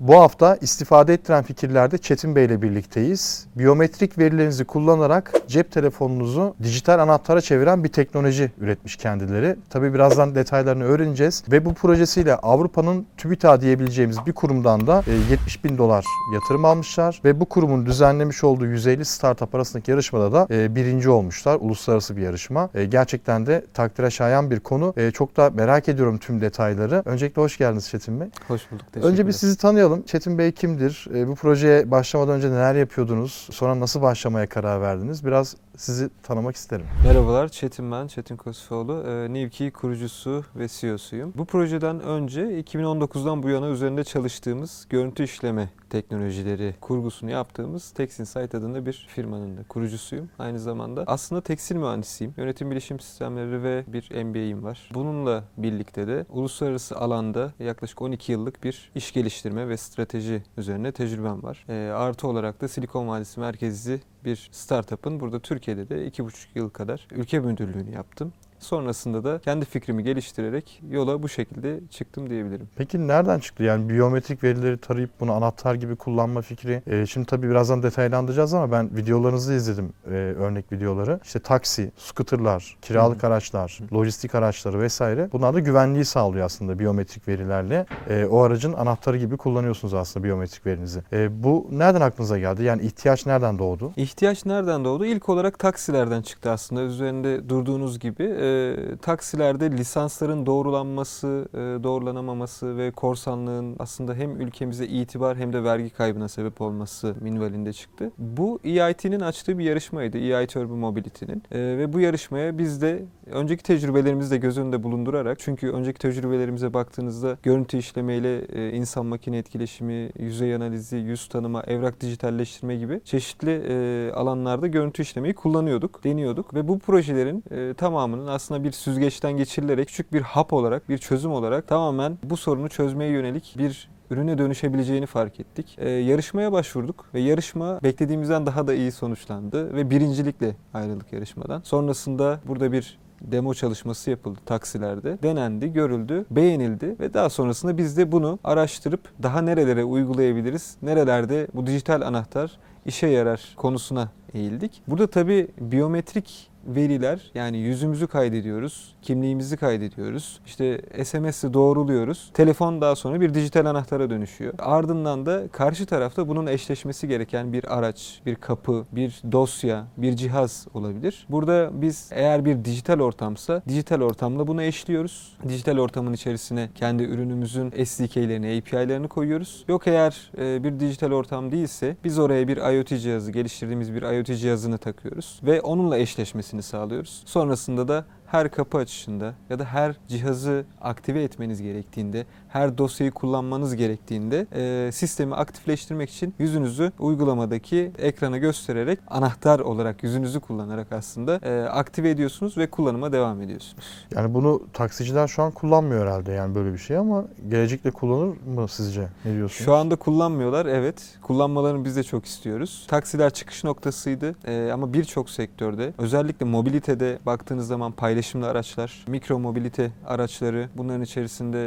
Bu hafta istifade ettiren fikirlerde Çetin Bey ile birlikteyiz. Biyometrik verilerinizi kullanarak cep telefonunuzu dijital anahtara çeviren bir teknoloji üretmiş kendileri. Tabii birazdan detaylarını öğreneceğiz. Ve bu projesiyle Avrupa'nın TÜBİTAK diyebileceğimiz bir kurumdan da 70 bin dolar yatırım almışlar. Ve bu kurumun düzenlemiş olduğu 150 startup arasındaki yarışmada da e, birinci olmuşlar. Uluslararası bir yarışma. E, gerçekten de takdire şayan bir konu. E, çok da merak ediyorum tüm detayları. Öncelikle hoş geldiniz Çetin Bey. Hoş bulduk. Önce bir sizi tanıyalım. Çetin Bey kimdir? E, bu projeye başlamadan önce neler yapıyordunuz? Sonra nasıl başlamaya karar verdiniz? Biraz sizi tanımak isterim. Merhabalar, Çetin ben, Çetin Kosifoğlu. E, Nivki kurucusu ve CEO'suyum. Bu projeden önce 2019'dan bu yana üzerinde çalıştığımız görüntü işleme teknolojileri kurgusunu yaptığımız Texinsight adında bir firmanın da kurucusuyum. Aynı zamanda aslında tekstil mühendisiyim. Yönetim bilişim sistemleri ve bir MBA'im var. Bununla birlikte de uluslararası alanda yaklaşık 12 yıllık bir iş geliştirme ve strateji üzerine tecrübem var. E, artı olarak da Silikon Vadisi merkezli bir startup'ın burada Türkiye'de de 2,5 yıl kadar ülke müdürlüğünü yaptım. Sonrasında da kendi fikrimi geliştirerek yola bu şekilde çıktım diyebilirim. Peki nereden çıktı? Yani biyometrik verileri tarayıp bunu anahtar gibi kullanma fikri. E, şimdi tabii birazdan detaylandıracağız ama ben videolarınızı izledim. E, örnek videoları. İşte taksi, scooterlar, kiralık Hı. araçlar, Hı. lojistik araçları vesaire. Bunlar da güvenliği sağlıyor aslında biyometrik verilerle. E, o aracın anahtarı gibi kullanıyorsunuz aslında biyometrik verinizi. E, bu nereden aklınıza geldi? Yani ihtiyaç nereden doğdu? İhtiyaç nereden doğdu? İlk olarak taksilerden çıktı aslında. Üzerinde durduğunuz gibi e, taksilerde lisansların doğrulanması, e, doğrulanamaması ve korsanlığın aslında hem ülkemize itibar hem de vergi kaybına sebep olması minvalinde çıktı. Bu EIT'nin açtığı bir yarışmaydı. EIT Urban Mobility'nin. E, ve bu yarışmaya biz de önceki tecrübelerimizi de göz önünde bulundurarak çünkü önceki tecrübelerimize baktığınızda görüntü işlemeyle e, insan makine etkileşimi, yüzey analizi, yüz tanıma, evrak dijitalleştirme gibi çeşitli e, alanlarda görüntü işlemeyi kullanıyorduk, deniyorduk ve bu projelerin e, tamamının aslında bir süzgeçten geçirilerek küçük bir hap olarak, bir çözüm olarak tamamen bu sorunu çözmeye yönelik bir ürüne dönüşebileceğini fark ettik. Ee, yarışmaya başvurduk ve yarışma beklediğimizden daha da iyi sonuçlandı ve birincilikle ayrıldık yarışmadan. Sonrasında burada bir demo çalışması yapıldı taksilerde. Denendi, görüldü, beğenildi ve daha sonrasında biz de bunu araştırıp daha nerelere uygulayabiliriz, nerelerde bu dijital anahtar işe yarar konusuna eğildik. Burada tabii biyometrik veriler yani yüzümüzü kaydediyoruz, kimliğimizi kaydediyoruz. İşte SMS'i doğruluyoruz. Telefon daha sonra bir dijital anahtara dönüşüyor. Ardından da karşı tarafta bunun eşleşmesi gereken bir araç, bir kapı, bir dosya, bir cihaz olabilir. Burada biz eğer bir dijital ortamsa dijital ortamla bunu eşliyoruz. Dijital ortamın içerisine kendi ürünümüzün SDK'lerini, API'lerini koyuyoruz. Yok eğer e, bir dijital ortam değilse biz oraya bir IoT cihazı, geliştirdiğimiz bir IoT cihazını takıyoruz ve onunla eşleşmesi etmesini sağlıyoruz. Sonrasında da her kapı açışında ya da her cihazı aktive etmeniz gerektiğinde, her dosyayı kullanmanız gerektiğinde e, sistemi aktifleştirmek için yüzünüzü uygulamadaki ekrana göstererek anahtar olarak yüzünüzü kullanarak aslında e, aktive ediyorsunuz ve kullanıma devam ediyorsunuz. Yani bunu taksiciler şu an kullanmıyor herhalde yani böyle bir şey ama gelecekte kullanır mı sizce? Ne diyorsunuz? Şu anda kullanmıyorlar evet. Kullanmalarını biz de çok istiyoruz. Taksiler çıkış noktasıydı e, ama birçok sektörde özellikle mobilitede baktığınız zaman paylaşım paylaşımlı araçlar, mikro mobilite araçları, bunların içerisinde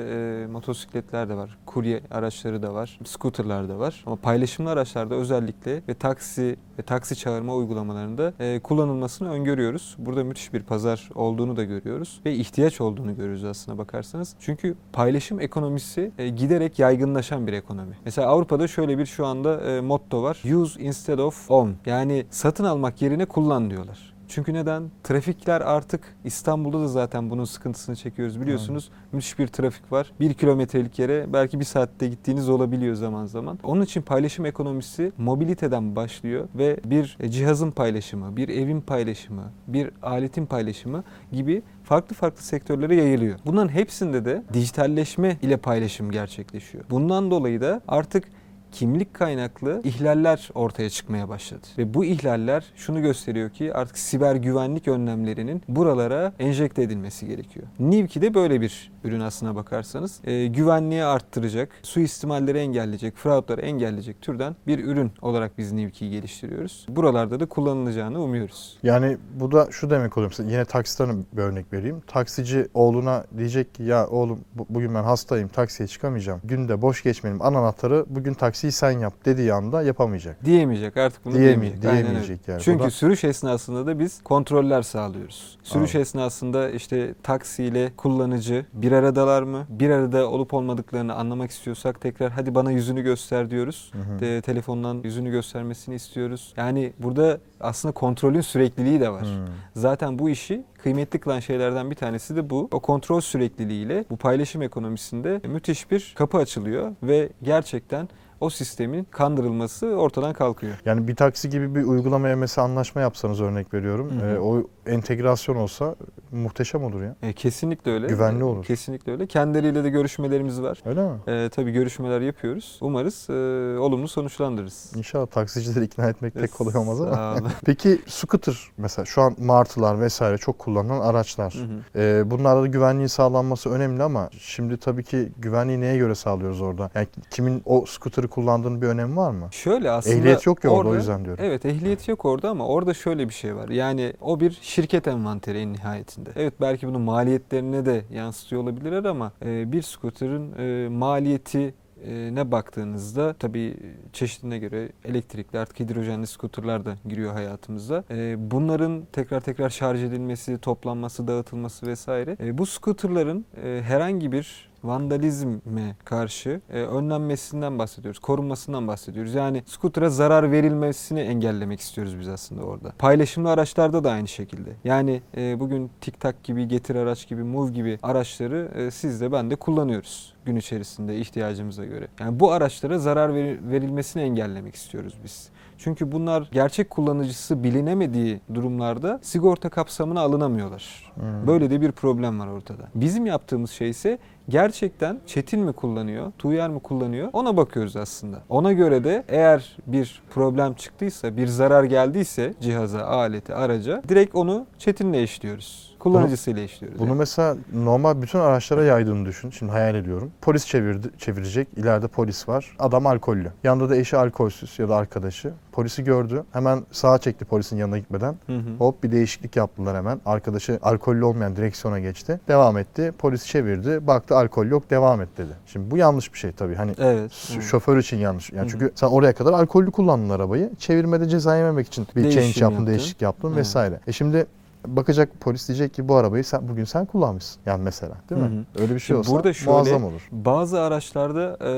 e, motosikletler de var, kurye araçları da var, scooterlar da var. Ama paylaşımlı araçlarda özellikle ve taksi ve taksi çağırma uygulamalarında e, kullanılmasını öngörüyoruz. Burada müthiş bir pazar olduğunu da görüyoruz ve ihtiyaç olduğunu görüyoruz aslına bakarsanız. Çünkü paylaşım ekonomisi e, giderek yaygınlaşan bir ekonomi. Mesela Avrupa'da şöyle bir şu anda e, motto var. Use instead of own. Yani satın almak yerine kullan diyorlar. Çünkü neden? Trafikler artık İstanbul'da da zaten bunun sıkıntısını çekiyoruz biliyorsunuz. Evet. Müthiş bir trafik var. Bir kilometrelik yere belki bir saatte gittiğiniz olabiliyor zaman zaman. Onun için paylaşım ekonomisi mobiliteden başlıyor ve bir cihazın paylaşımı, bir evin paylaşımı, bir aletin paylaşımı gibi farklı farklı sektörlere yayılıyor. Bunların hepsinde de dijitalleşme ile paylaşım gerçekleşiyor. Bundan dolayı da artık kimlik kaynaklı ihlaller ortaya çıkmaya başladı. Ve bu ihlaller şunu gösteriyor ki artık siber güvenlik önlemlerinin buralara enjekte edilmesi gerekiyor. Nivki de böyle bir ürün aslına bakarsanız. E, güvenliği arttıracak, suistimalleri engelleyecek, fraudları engelleyecek türden bir ürün olarak biz Nivki'yi geliştiriyoruz. Buralarda da kullanılacağını umuyoruz. Yani bu da şu demek oluyor. Mesela yine taksiden bir örnek vereyim. Taksici oğluna diyecek ki ya oğlum bu- bugün ben hastayım taksiye çıkamayacağım. Günde boş geçmeyelim. An anahtarı bugün taksiyi sen yap dediği anda yapamayacak. Diyemeyecek artık bunu Diyemi- diyemeyecek. Diyemeyecek yani. Çünkü da- sürüş esnasında da biz kontroller sağlıyoruz. Sürüş Anladım. esnasında işte taksiyle kullanıcı bir aradalar mı? Bir arada olup olmadıklarını anlamak istiyorsak tekrar hadi bana yüzünü göster diyoruz. Hı hı. De, telefondan yüzünü göstermesini istiyoruz. Yani burada aslında kontrolün sürekliliği de var. Hmm. Zaten bu işi kıymetli kılan şeylerden bir tanesi de bu. O kontrol sürekliliğiyle bu paylaşım ekonomisinde müthiş bir kapı açılıyor ve gerçekten o sistemin kandırılması ortadan kalkıyor. Yani bir taksi gibi bir uygulamaya mesela anlaşma yapsanız örnek veriyorum. Hı hı. e, o entegrasyon olsa muhteşem olur ya. E, kesinlikle öyle. Güvenli E, olur. Kesinlikle öyle. Kendileriyle de görüşmelerimiz var. Öyle mi? E, tabii görüşmeler yapıyoruz. Umarız e, olumlu sonuçlandırırız. İnşallah taksicileri ikna etmek pek kolay olmaz ama. Peki scooter mesela şu an martılar vesaire çok kullanılan araçlar. Hı hı. Ee, bunlarda da güvenliğin sağlanması önemli ama şimdi tabii ki güvenliği neye göre sağlıyoruz orada? Yani kimin o scooter'ı kullandığının bir önemi var mı? Şöyle aslında Ehliyet yok ya orada, o yüzden diyorum. Evet ehliyet yok orada ama orada şöyle bir şey var. Yani o bir şirket envanteri en nihayetinde. Evet belki bunu maliyetlerine de yansıtıyor olabilirler ama e, bir scooter'ın e, maliyeti e, ne baktığınızda tabii çeşidine göre elektrikli artık hidrojenli skuterlar da giriyor hayatımıza. Bunların tekrar tekrar şarj edilmesi, toplanması, dağıtılması vesaire. Bu skuterların herhangi bir vandalizme karşı e, önlenmesinden bahsediyoruz. Korunmasından bahsediyoruz. Yani skutura zarar verilmesini engellemek istiyoruz biz aslında orada. Paylaşımlı araçlarda da aynı şekilde. Yani e, bugün TikTok gibi, Getir araç gibi, Move gibi araçları e, siz de ben de kullanıyoruz gün içerisinde ihtiyacımıza göre. Yani bu araçlara zarar veri- verilmesini engellemek istiyoruz biz. Çünkü bunlar gerçek kullanıcısı bilinemediği durumlarda sigorta kapsamına alınamıyorlar. Hmm. Böyle de bir problem var ortada. Bizim yaptığımız şey ise gerçekten Çetin mi kullanıyor, Tuğyer mi kullanıyor ona bakıyoruz aslında. Ona göre de eğer bir problem çıktıysa, bir zarar geldiyse cihaza, alete, araca direkt onu Çetin'le eşliyoruz. Kullanıcısıyla eşliyoruz. Bunu yani. mesela normal bütün araçlara yaydığını düşün. Şimdi hayal ediyorum. Polis çevirdi, çevirecek. İleride polis var. Adam alkollü. Yanında da eşi alkolsüz ya da arkadaşı. Polisi gördü. Hemen sağa çekti polisin yanına gitmeden. Hı hı. Hop bir değişiklik yaptılar hemen. Arkadaşı alkollü olmayan direksiyona geçti. Devam etti. Polis çevirdi. Baktı alkol yok. Devam et dedi. Şimdi bu yanlış bir şey tabii. Hani Evet. Şoför için yanlış. Yani Hı hı. çünkü sen oraya kadar alkollü kullandın arabayı. Çevirmede ceza yememek için bir Değişim change yaptın, yaptın. değişiklik yaptın Evet. vesaire. E şimdi bakacak polis diyecek ki bu arabayı sen bugün sen kullanmışsın. Yani mesela değil mi? Hı Öyle bir şey olsa burada şöyle- muazzam olur. Bazı araçlarda e,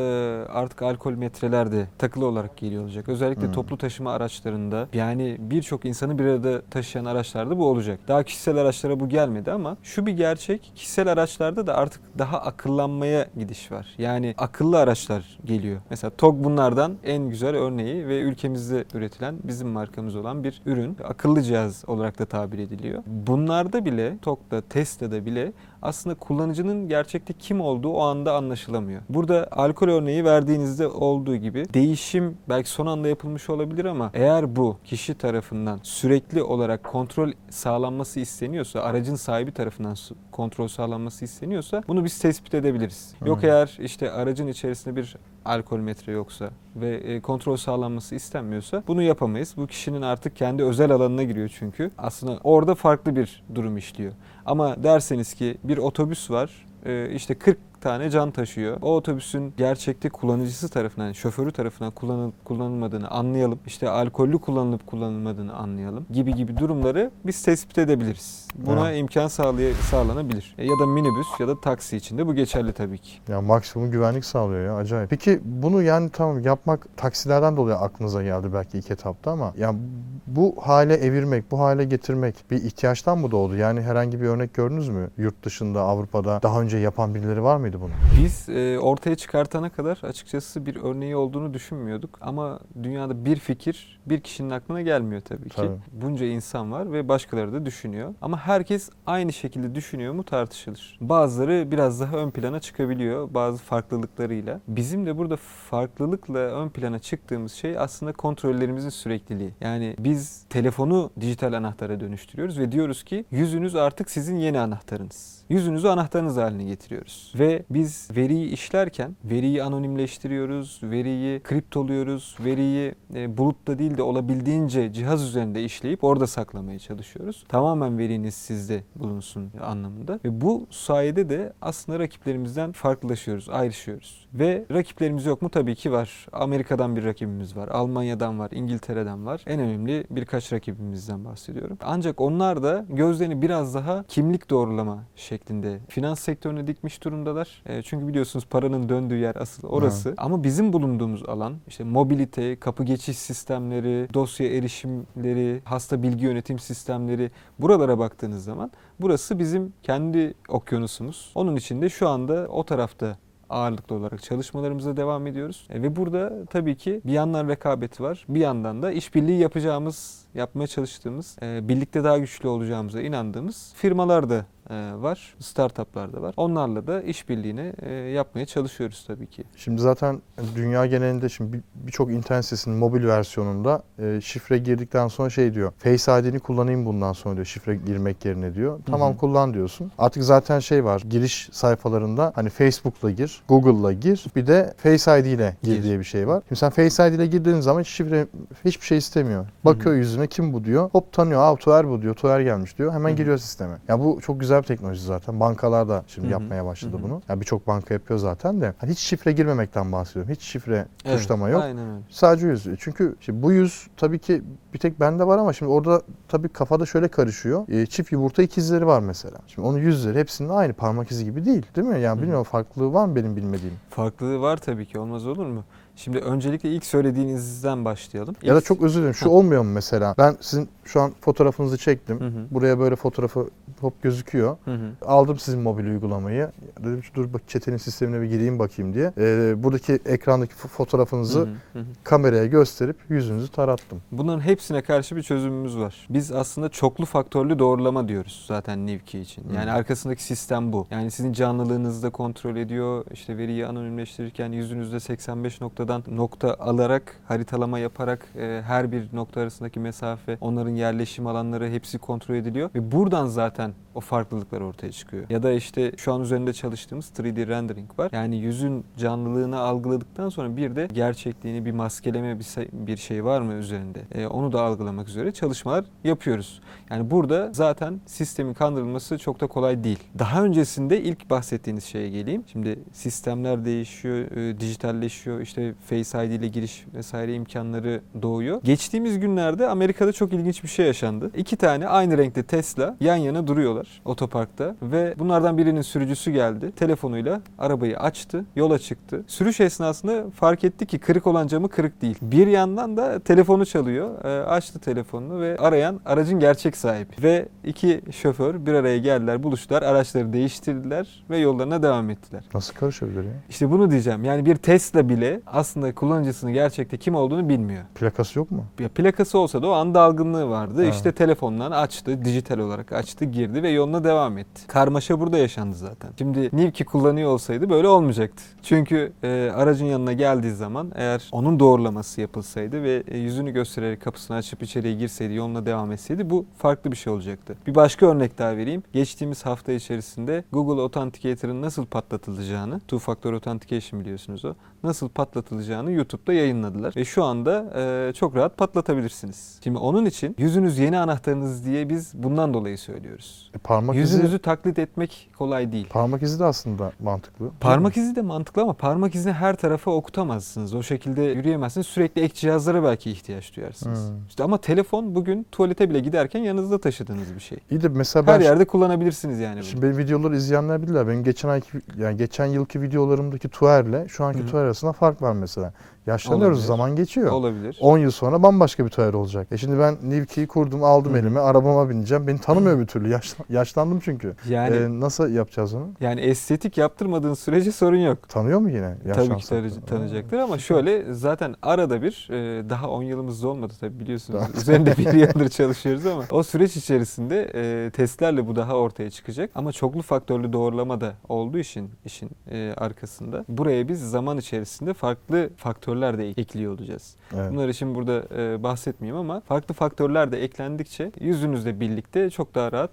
artık alkol metreler de takılı olarak geliyor olacak. Özellikle Hmm. toplu taşıma araçlarında yani birçok insanı bir arada taşıyan araçlarda bu olacak. Daha kişisel araçlara bu gelmedi ama şu bir gerçek kişisel araçlarda da artık daha akıllanmaya gidiş var. Yani akıllı araçlar geliyor. Mesela TOG bunlardan en güzel örneği ve ülkemizde üretilen bizim markamız olan bir ürün. Akıllı cihaz olarak da tabir ediliyor. Bunlarda bile TOG'da, Tesla'da bile aslında kullanıcının gerçekte kim olduğu o anda anlaşılamıyor. Burada alkol örneği verdiğinizde olduğu gibi değişim belki son anda yapılmış olabilir ama eğer bu kişi tarafından sürekli olarak kontrol sağlanması isteniyorsa, aracın sahibi tarafından kontrol sağlanması isteniyorsa bunu biz tespit edebiliriz. Yok Hmm. eğer işte aracın içerisinde bir alkol metre yoksa ve e, kontrol sağlanması istenmiyorsa bunu yapamayız. Bu kişinin artık kendi özel alanına giriyor çünkü. Aslında orada farklı bir durum işliyor. Ama derseniz ki bir otobüs var. E, işte 40 tane can taşıyor. O otobüsün gerçekte kullanıcısı tarafından, şoförü tarafından kullanılıp kullanılmadığını anlayalım. İşte alkollü kullanılıp kullanılmadığını anlayalım gibi gibi durumları biz tespit edebiliriz. Buna Evet. imkan sağlay- sağlanabilir. E, Ya da minibüs ya da taksi için de bu geçerli tabii ki. Yani maksimum güvenlik sağlıyor ya acayip. Peki bunu yani tamam yapmak taksilerden dolayı aklınıza geldi belki ilk etapta ama yani bu hale evirmek, bu hale getirmek bir ihtiyaçtan mı doğdu? Yani herhangi bir örnek gördünüz mü? Yurt dışında, Avrupa'da daha önce yapan birileri var mıydı bunu? Biz e, ortaya çıkartana kadar açıkçası bir örneği olduğunu düşünmüyorduk ama dünyada bir fikir bir kişinin aklına gelmiyor tabii ki. Tabii. Bunca insan var ve başkaları da düşünüyor. Ama herkes aynı şekilde düşünüyor mu tartışılır. Bazıları biraz daha ön plana çıkabiliyor bazı farklılıklarıyla. Bizim de burada farklılıkla ön plana çıktığımız şey aslında kontrollerimizin sürekliliği. Yani biz telefonu dijital anahtara dönüştürüyoruz ve diyoruz ki yüzünüz artık sizin yeni anahtarınız. Yüzünüzü anahtarınız haline getiriyoruz. Ve biz veriyi işlerken veriyi anonimleştiriyoruz, veriyi kriptoluyoruz, veriyi e, bulutta değil de olabildiğince cihaz üzerinde işleyip orada saklamaya çalışıyoruz. Tamamen veriniz sizde bulunsun anlamında. Ve bu sayede de aslında rakiplerimizden farklılaşıyoruz, ayrışıyoruz. Ve rakiplerimiz yok mu? Tabii ki var. Amerika'dan bir rakibimiz var, Almanya'dan var, İngiltere'den var. En önemli birkaç rakibimizden bahsediyorum. Ancak onlar da gözlerini biraz daha kimlik doğrulama şeklinde finans sektörüne dikmiş durumdalar. E, çünkü biliyorsunuz paranın döndüğü yer asıl orası. Ama bizim bulunduğumuz alan işte mobilite, kapı geçiş sistemleri, dosya erişimleri, hasta bilgi yönetim sistemleri buralara baktığınız zaman burası bizim kendi okyanusumuz. Onun için de şu anda o tarafta ağırlıklı olarak çalışmalarımıza devam ediyoruz. E, ve burada tabii ki bir yandan rekabeti var. Bir yandan da işbirliği yapacağımız, yapmaya çalıştığımız, e, birlikte daha güçlü olacağımıza inandığımız firmalar da var, startuplar da var. Onlarla da işbirliğini e, yapmaya çalışıyoruz tabii ki. Şimdi zaten dünya genelinde şimdi bir- birçok internet sitesinin mobil versiyonunda e, şifre girdikten sonra şey diyor. Face ID'ni kullanayım bundan sonra diyor şifre girmek yerine diyor. Tamam hı. kullan diyorsun. Artık zaten şey var. Giriş sayfalarında hani Facebook'la gir, Google'la gir. Bir de Face ID ile gir, Gir. diye bir şey var. Şimdi sen Face ID ile girdiğin zaman hiç şifre hiçbir şey istemiyor. Bakıyor Hı hı. yüzüne kim bu diyor. Hop tanıyor. Aa Tuğer bu diyor. Tuğer gelmiş diyor. Hemen Hı hı. giriyor sisteme. Ya bu çok güzel bir teknoloji zaten. Bankalar da şimdi Hı hı. yapmaya başladı Hı hı. bunu. Ya birçok banka yapıyor zaten de. Hani hiç şifre girmemekten bahsediyorum. Hiç şifre tuşlama yok. Aynen öyle. Sadece yüz. Çünkü şimdi bu yüz tabii ki bir tek bende var ama şimdi orada tabii kafada şöyle karışıyor. E, çift yumurta ikizleri var mesela. Şimdi onun yüzleri hepsinin aynı parmak izi gibi değil değil mi? Yani Hı hı. bilmiyorum farklılığı var mı benim bilmediğim? Farklılığı var tabii ki olmaz olur mu? Şimdi öncelikle ilk söylediğinizden başlayalım. Ya da çok özür dilerim şu olmuyor mu mesela? Ben sizin şu an fotoğrafınızı çektim. Hı hı. Buraya böyle fotoğrafı hop gözüküyor. Hı hı. Aldım sizin mobil uygulamayı. Dedim dur bak çetenin sistemine bir gireyim bakayım diye. Ee, buradaki ekrandaki fo- fotoğrafınızı Hı hı. Hı kameraya gösterip yüzünüzü tarattım. Bunların hepsine karşı bir çözümümüz var. Biz aslında çoklu faktörlü doğrulama diyoruz zaten Nivki için. Yani Hı. arkasındaki sistem bu. Yani sizin canlılığınızı da kontrol ediyor. İşte veriyi anonimleştirirken yüzünüzde 85 noktadan nokta alarak, haritalama yaparak e, her bir nokta arasındaki mesafe, onların yerleşim alanları hepsi kontrol ediliyor. Ve buradan zaten o farklılıklar ortaya çıkıyor. Ya da işte şu an üzerinde çalıştığımız 3D rendering var. Yani yüzün canlılığını algıladıktan sonra bir de gerçekliğini bir maskeleme bir, şey var mı üzerinde? E, onu da algılamak üzere çalışmalar yapıyoruz. Yani burada zaten sistemin kandırılması çok da kolay değil. Daha öncesinde ilk bahsettiğiniz şeye geleyim. Şimdi sistemler değişiyor, e, dijitalleşiyor. İşte Face ID ile giriş vesaire imkanları doğuyor. Geçtiğimiz günlerde Amerika'da çok ilginç bir şey yaşandı. İki tane aynı renkte Tesla yan yana duruyorlar otoparkta ve bunlardan birinin sürücüsü geldi. Telefonuyla arabayı açtı, yola çıktı. Sürüş esnasında fark etti ki kırık olan camı kırık değil. Bir yandan da telefonu çalıyor. E, açtı telefonunu ve arayan aracın gerçek sahibi. Ve iki şoför bir araya geldiler, buluştular, araçları değiştirdiler ve yollarına devam ettiler. Nasıl karışabilir ya? İşte bunu diyeceğim. Yani bir Tesla bile aslında kullanıcısının gerçekte kim olduğunu bilmiyor. Plakası yok mu? Ya plakası olsa da o anda algınlığı vardı. Evet. İşte telefondan açtı, dijital olarak açtı, girdi ve yoluna devam etti. Karmaşa burada yaşandı zaten. Şimdi Nivki kullanıyor olsaydı böyle olmayacaktı. Çünkü e, aracın yanına geldiği zaman eğer onun doğrulaması yapılsaydı ve e, yüzünü göstererek kapısını açıp içeriye girseydi, yoluna devam etseydi bu farklı bir şey olacaktı. Bir başka örnek daha vereyim. Geçtiğimiz hafta içerisinde Google Authenticator'ın nasıl patlatılacağını, Two Factor Authentication biliyorsunuz o, nasıl patlatılacağını YouTube'da yayınladılar. Ve şu anda e, çok rahat patlatabilirsiniz. Şimdi onun için yüzünüz yeni anahtarınız diye biz bundan dolayı söylüyoruz. E, parmak Yüzünüzü izi taklit etmek kolay değil. parmak izi de aslında mantıklı. Parmak izi de mantıklı ama parmak izini her tarafa okutamazsınız. O şekilde yürüyemezsiniz. Sürekli ek cihazlara belki ihtiyaç duyarsınız. Hmm. İşte ama telefon bugün tuvalete bile giderken yanınızda taşıdığınız bir şey. İyi de mesela ben Her yerde kullanabilirsiniz yani bunu. Şimdi benim videoları izleyenler bilirler. Benim geçen ayki yani geçen yılki videolarımdaki Tuer'le şu anki Hı hı. Tuer arasında fark var mesela. Yaşlanıyoruz, Olabilir. zaman geçiyor. Olabilir. 10 yıl sonra bambaşka bir Tuer olacak. E şimdi ben Nivki'yi kurdum, aldım Hı elime, arabama bineceğim. Beni tanımıyor bir türlü. Yaşlan- yaşlandım çünkü. Yani E, nasıl yapacağız onu? yani estetik yaptırmadığın sürece sorun yok. Tanıyor mu yine? Tabii ki tanı- tanıyacaktır ama şöyle zaten arada bir e, daha 10 yılımız olmadı tabii biliyorsunuz. Üzerinde bir yıldır çalışıyoruz ama o süreç içerisinde e, testlerle bu daha ortaya çıkacak. Ama çoklu faktörlü doğrulama da olduğu için işin e, arkasında buraya biz zaman içerisinde farklı farklı faktörler de ekliyor olacağız. Evet. Bunları şimdi burada e, bahsetmeyeyim ama farklı faktörler de eklendikçe yüzünüzle birlikte çok daha rahat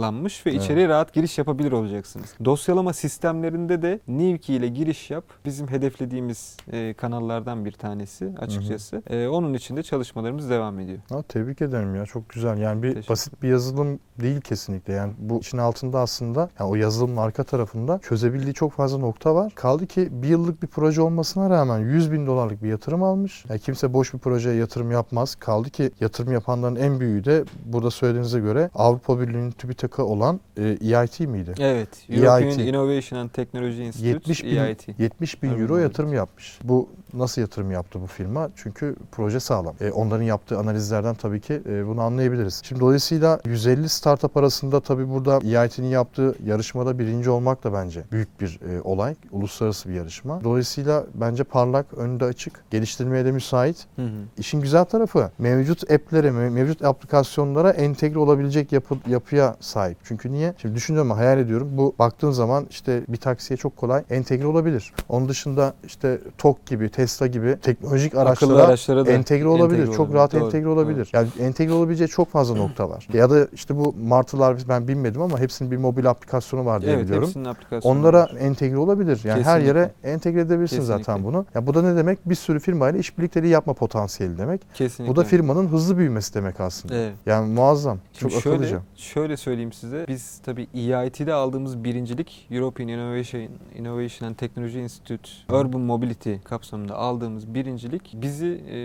tanımlanmış ve Evet. içeriye rahat giriş yapabilir olacaksınız. Dosyalama sistemlerinde de Nivki ile giriş yap bizim hedeflediğimiz e, kanallardan bir tanesi açıkçası. E, onun için de çalışmalarımız devam ediyor. Ha, tebrik ederim ya çok güzel. Yani bir basit bir yazılım değil kesinlikle. Yani bu işin altında aslında yani o yazılımın arka tarafında çözebildiği çok fazla nokta var. Kaldı ki bir yıllık bir proje olmasına rağmen 100 bin dolarlık bir yatırım almış. Yani kimse boş bir projeye yatırım yapmaz. Kaldı ki yatırım yapanların en büyüğü de burada söylediğinize göre Avrupa Birliği'nin TÜBİTAK'ı olan e, EIT miydi? Evet. EIT. European Innovation and Technology Institute, 70 bin, EIT. 70 bin euro yatırım yapmış. Bu nasıl yatırım yaptı bu firma? Çünkü proje sağlam. E, onların yaptığı analizlerden tabii ki e, bunu anlayabiliriz. Şimdi dolayısıyla 150 startup arasında tabii burada EIT'nin yaptığı yarışmada birinci olmak da bence büyük bir e, olay. Uluslararası bir yarışma. Dolayısıyla bence parlak, önünde açık, geliştirmeye de müsait. Hı hı. İşin güzel tarafı mevcut app'lere, me- mevcut aplikasyonlara entegre olabilecek yapı, yapıya sahip. Çünkü niye? Şimdi düşünüyorum, hayal ediyorum. Bu baktığın zaman işte bir taksiye çok kolay entegre olabilir. Onun dışında işte TOK gibi, Tesla gibi teknolojik araçlara araçlara da entegre olabilir. çok olabilir. rahat Doğru, entegre olabilir. doğru. Yani entegre olabileceği çok fazla nokta var. ya da işte bu martılar ben bilmedim ama hepsinin bir mobil aplikasyonu var diye Evet, biliyorum. hepsinin aplikasyonu Onlara var. entegre olabilir. Yani her Kesinlikle. yere entegre edebilirsin zaten Kesinlikle. bunu. Ya bu da ne demek? Bir sürü firmayla işbirlikleri yapma potansiyeli demek. Kesinlikle. Bu da firmanın hızlı büyümesi demek aslında. Evet. Yani muazzam. Şimdi çok şöyle, akıllıca. şöyle söyleyeyim size. Biz tabii EIT'de aldığımız birincilik European Innovation, Innovation and Technology Institute Urban Mobility kapsamında aldığımız birincilik bizi e,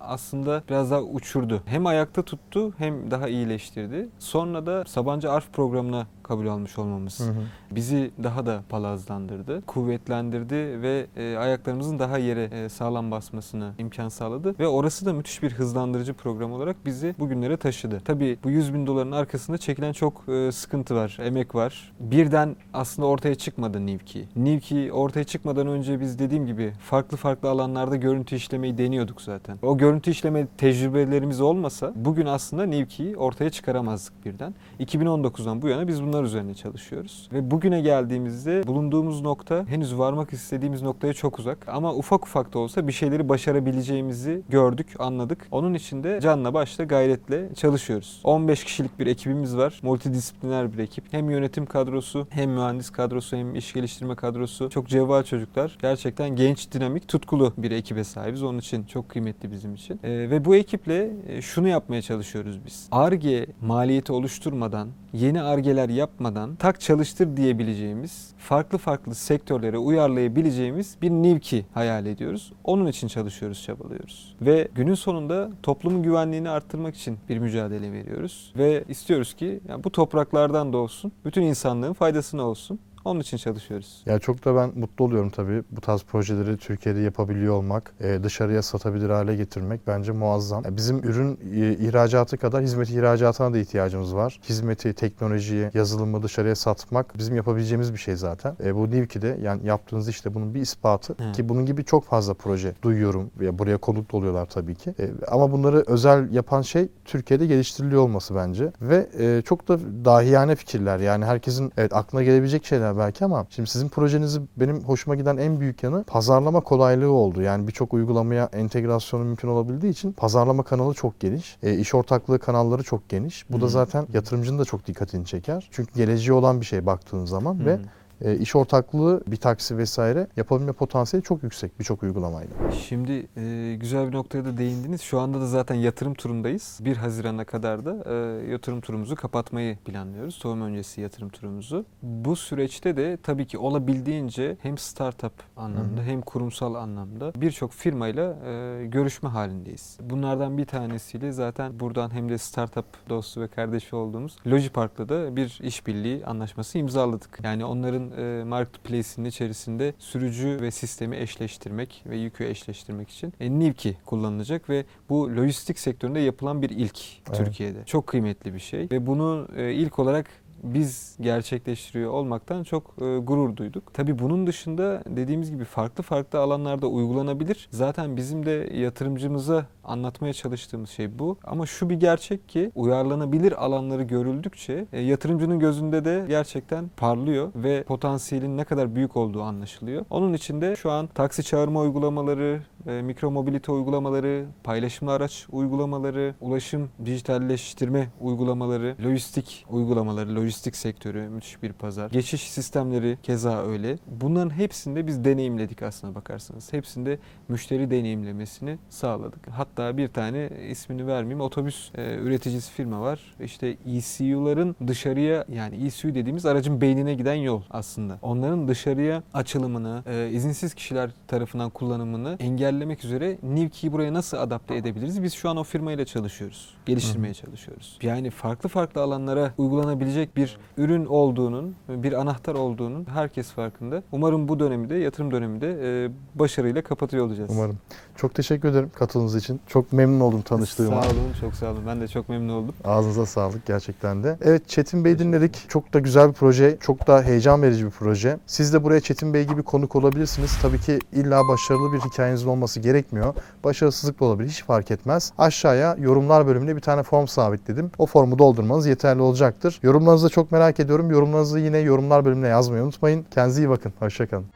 aslında biraz daha uçurdu. Hem ayakta tuttu hem daha iyileştirdi. Sonra da Sabancı Arf programına kabul almış olmamız Hı hı. bizi daha da palazlandırdı, kuvvetlendirdi ve e, ayaklarımızın daha yere e, sağlam basmasını imkan sağladı. Ve orası da müthiş bir hızlandırıcı program olarak bizi bugünlere taşıdı. Tabii bu 100 bin doların arkasında çekilen çok e, sıkıntı var, emek var. Birden aslında ortaya çıkmadı Nivki. Nivki ortaya çıkmadan önce biz dediğim gibi farklı farklı alanlarda görüntü işlemeyi deniyorduk zaten. O görüntü işleme tecrübelerimiz olmasa bugün aslında Nivki'yi ortaya çıkaramazdık birden. 2019'dan bu yana biz bunlar üzerine çalışıyoruz. Ve bugüne geldiğimizde bulunduğumuz nokta henüz varmak istediğimiz noktaya çok uzak. Ama ufak ufak da olsa bir şeyleri başarabileceğimizi gördük, anladık. Onun için de canla başla gayretle çalışıyoruz. 15 kişilik bir ekibimiz var. Multidisipliner bir ekip. Hem yönetim kadrosu, hem mühendis kadrosu, hem iş geliştirme kadrosu. Çok cevval çocuklar. Gerçekten genç, dinamik, tutkulu bir ekibe sahibiz. Onun için çok kıymetli bizim için. Ee, ve bu ekiple e, şunu yapmaya çalışıyoruz biz. ARGE maliyeti oluşturmadan, yeni ARGE'ler yapmadan tak çalıştır diyebileceğimiz, farklı farklı sektörlere uyarlayabileceğimiz bir Nivki hayal ediyoruz. Onun için çalışıyoruz, çabalıyoruz. Ve günün sonunda toplumun güvenliğini arttırmak için bir mücadele veriyoruz. Ve istiyoruz ki yani bu topraklardan da olsun, bütün insanlığın faydasına olsun. Onun için çalışıyoruz. Ya çok da ben mutlu oluyorum tabii. Bu tarz projeleri Türkiye'de yapabiliyor olmak, e, dışarıya satabilir hale getirmek bence muazzam. Ya Bizim ürün e, ihracatı kadar hizmet ihracatına da ihtiyacımız var. Hizmeti, teknolojiyi, yazılımı dışarıya satmak bizim yapabileceğimiz bir şey zaten. E, bu Nivki'de yani yaptığınız işte bunun bir ispatı Evet. ki bunun gibi çok fazla proje duyuyorum ve buraya konuk da oluyorlar tabii ki. Ama bunları özel yapan şey Türkiye'de geliştiriliyor olması bence ve çok da dahiyane fikirler. Yani herkesin evet aklına gelebilecek şeyler belki ama şimdi sizin projenizi benim hoşuma giden en büyük yanı pazarlama kolaylığı oldu. Yani birçok uygulamaya entegrasyonu mümkün olabildiği için pazarlama kanalı çok geniş. E, iş ortaklığı kanalları çok geniş. Bu da Hı. zaten yatırımcının da çok dikkatini çeker. Çünkü geleceği olan bir şey baktığın zaman ve Hı. E, iş ortaklığı, bir taksi vesaire yapabilme potansiyeli çok yüksek birçok uygulamayla. Şimdi e, güzel bir noktaya da değindiniz. Şu anda da zaten yatırım turundayız. 1 Haziran'a kadar da e, yatırım turumuzu kapatmayı planlıyoruz. Tohum öncesi yatırım turumuzu. Bu süreçte de tabii ki olabildiğince hem startup anlamda Hı hı. hem kurumsal anlamda birçok firmayla e, görüşme halindeyiz. Bunlardan bir tanesiyle zaten buradan hem de startup dostu ve kardeşi olduğumuz Logipark'la da bir işbirliği anlaşması imzaladık. Yani onların e, marketplace'inin içerisinde sürücü ve sistemi eşleştirmek ve yükü eşleştirmek için e, Nivki kullanılacak ve bu lojistik sektöründe yapılan bir ilk Evet. Türkiye'de. Çok kıymetli bir şey ve bunu e, ilk olarak biz gerçekleştiriyor olmaktan çok e, gurur duyduk. Tabii bunun dışında dediğimiz gibi farklı farklı alanlarda uygulanabilir. Zaten bizim de yatırımcımıza anlatmaya çalıştığımız şey bu. Ama şu bir gerçek ki uyarlanabilir alanları görüldükçe e, yatırımcının gözünde de gerçekten parlıyor ve potansiyelin ne kadar büyük olduğu anlaşılıyor. Onun için de şu an taksi çağırma uygulamaları, e, mikro mobilite uygulamaları, paylaşımlı araç uygulamaları, ulaşım dijitalleştirme uygulamaları, lojistik uygulamaları, lojistik sektörü müthiş bir pazar. Geçiş sistemleri keza öyle. Bunların hepsinde biz deneyimledik aslına bakarsanız. Hepsinde müşteri deneyimlemesini sağladık. Hatta bir tane ismini vermeyeyim otobüs e, üreticisi firma var. İşte ECU'ların dışarıya yani ECU dediğimiz aracın beynine giden yol aslında. Onların dışarıya açılımını, e, izinsiz kişiler tarafından kullanımını engellemek üzere Nivki'yi buraya nasıl adapte edebiliriz? Biz şu an o firmayla çalışıyoruz. Geliştirmeye çalışıyoruz. Yani farklı farklı alanlara uygulanabilecek bir ürün olduğunun, bir anahtar olduğunun herkes farkında. Umarım bu dönemi de, yatırım dönemi de e, başarıyla kapatıyor olacağız. Umarım. Çok teşekkür ederim katıldığınız için. Çok memnun oldum tanıştığıma. Sağ olun, çok sağ olun. Ben de çok memnun oldum. Ağzınıza sağlık gerçekten de. Evet Çetin Bey dinledik. Çok da güzel bir proje. Çok da heyecan verici bir proje. Siz de buraya Çetin Bey gibi konuk olabilirsiniz. Tabii ki illa başarılı bir hikayenizin olması gerekmiyor. Başarısızlık da olabilir. Hiç fark etmez. Aşağıya yorumlar bölümüne bir tane form sabitledim. O formu doldurmanız yeterli olacaktır. Yorumlarınızı da çok merak ediyorum. Yorumlarınızı yine yorumlar bölümüne yazmayı unutmayın. Kendinize iyi bakın. Hoşçakalın.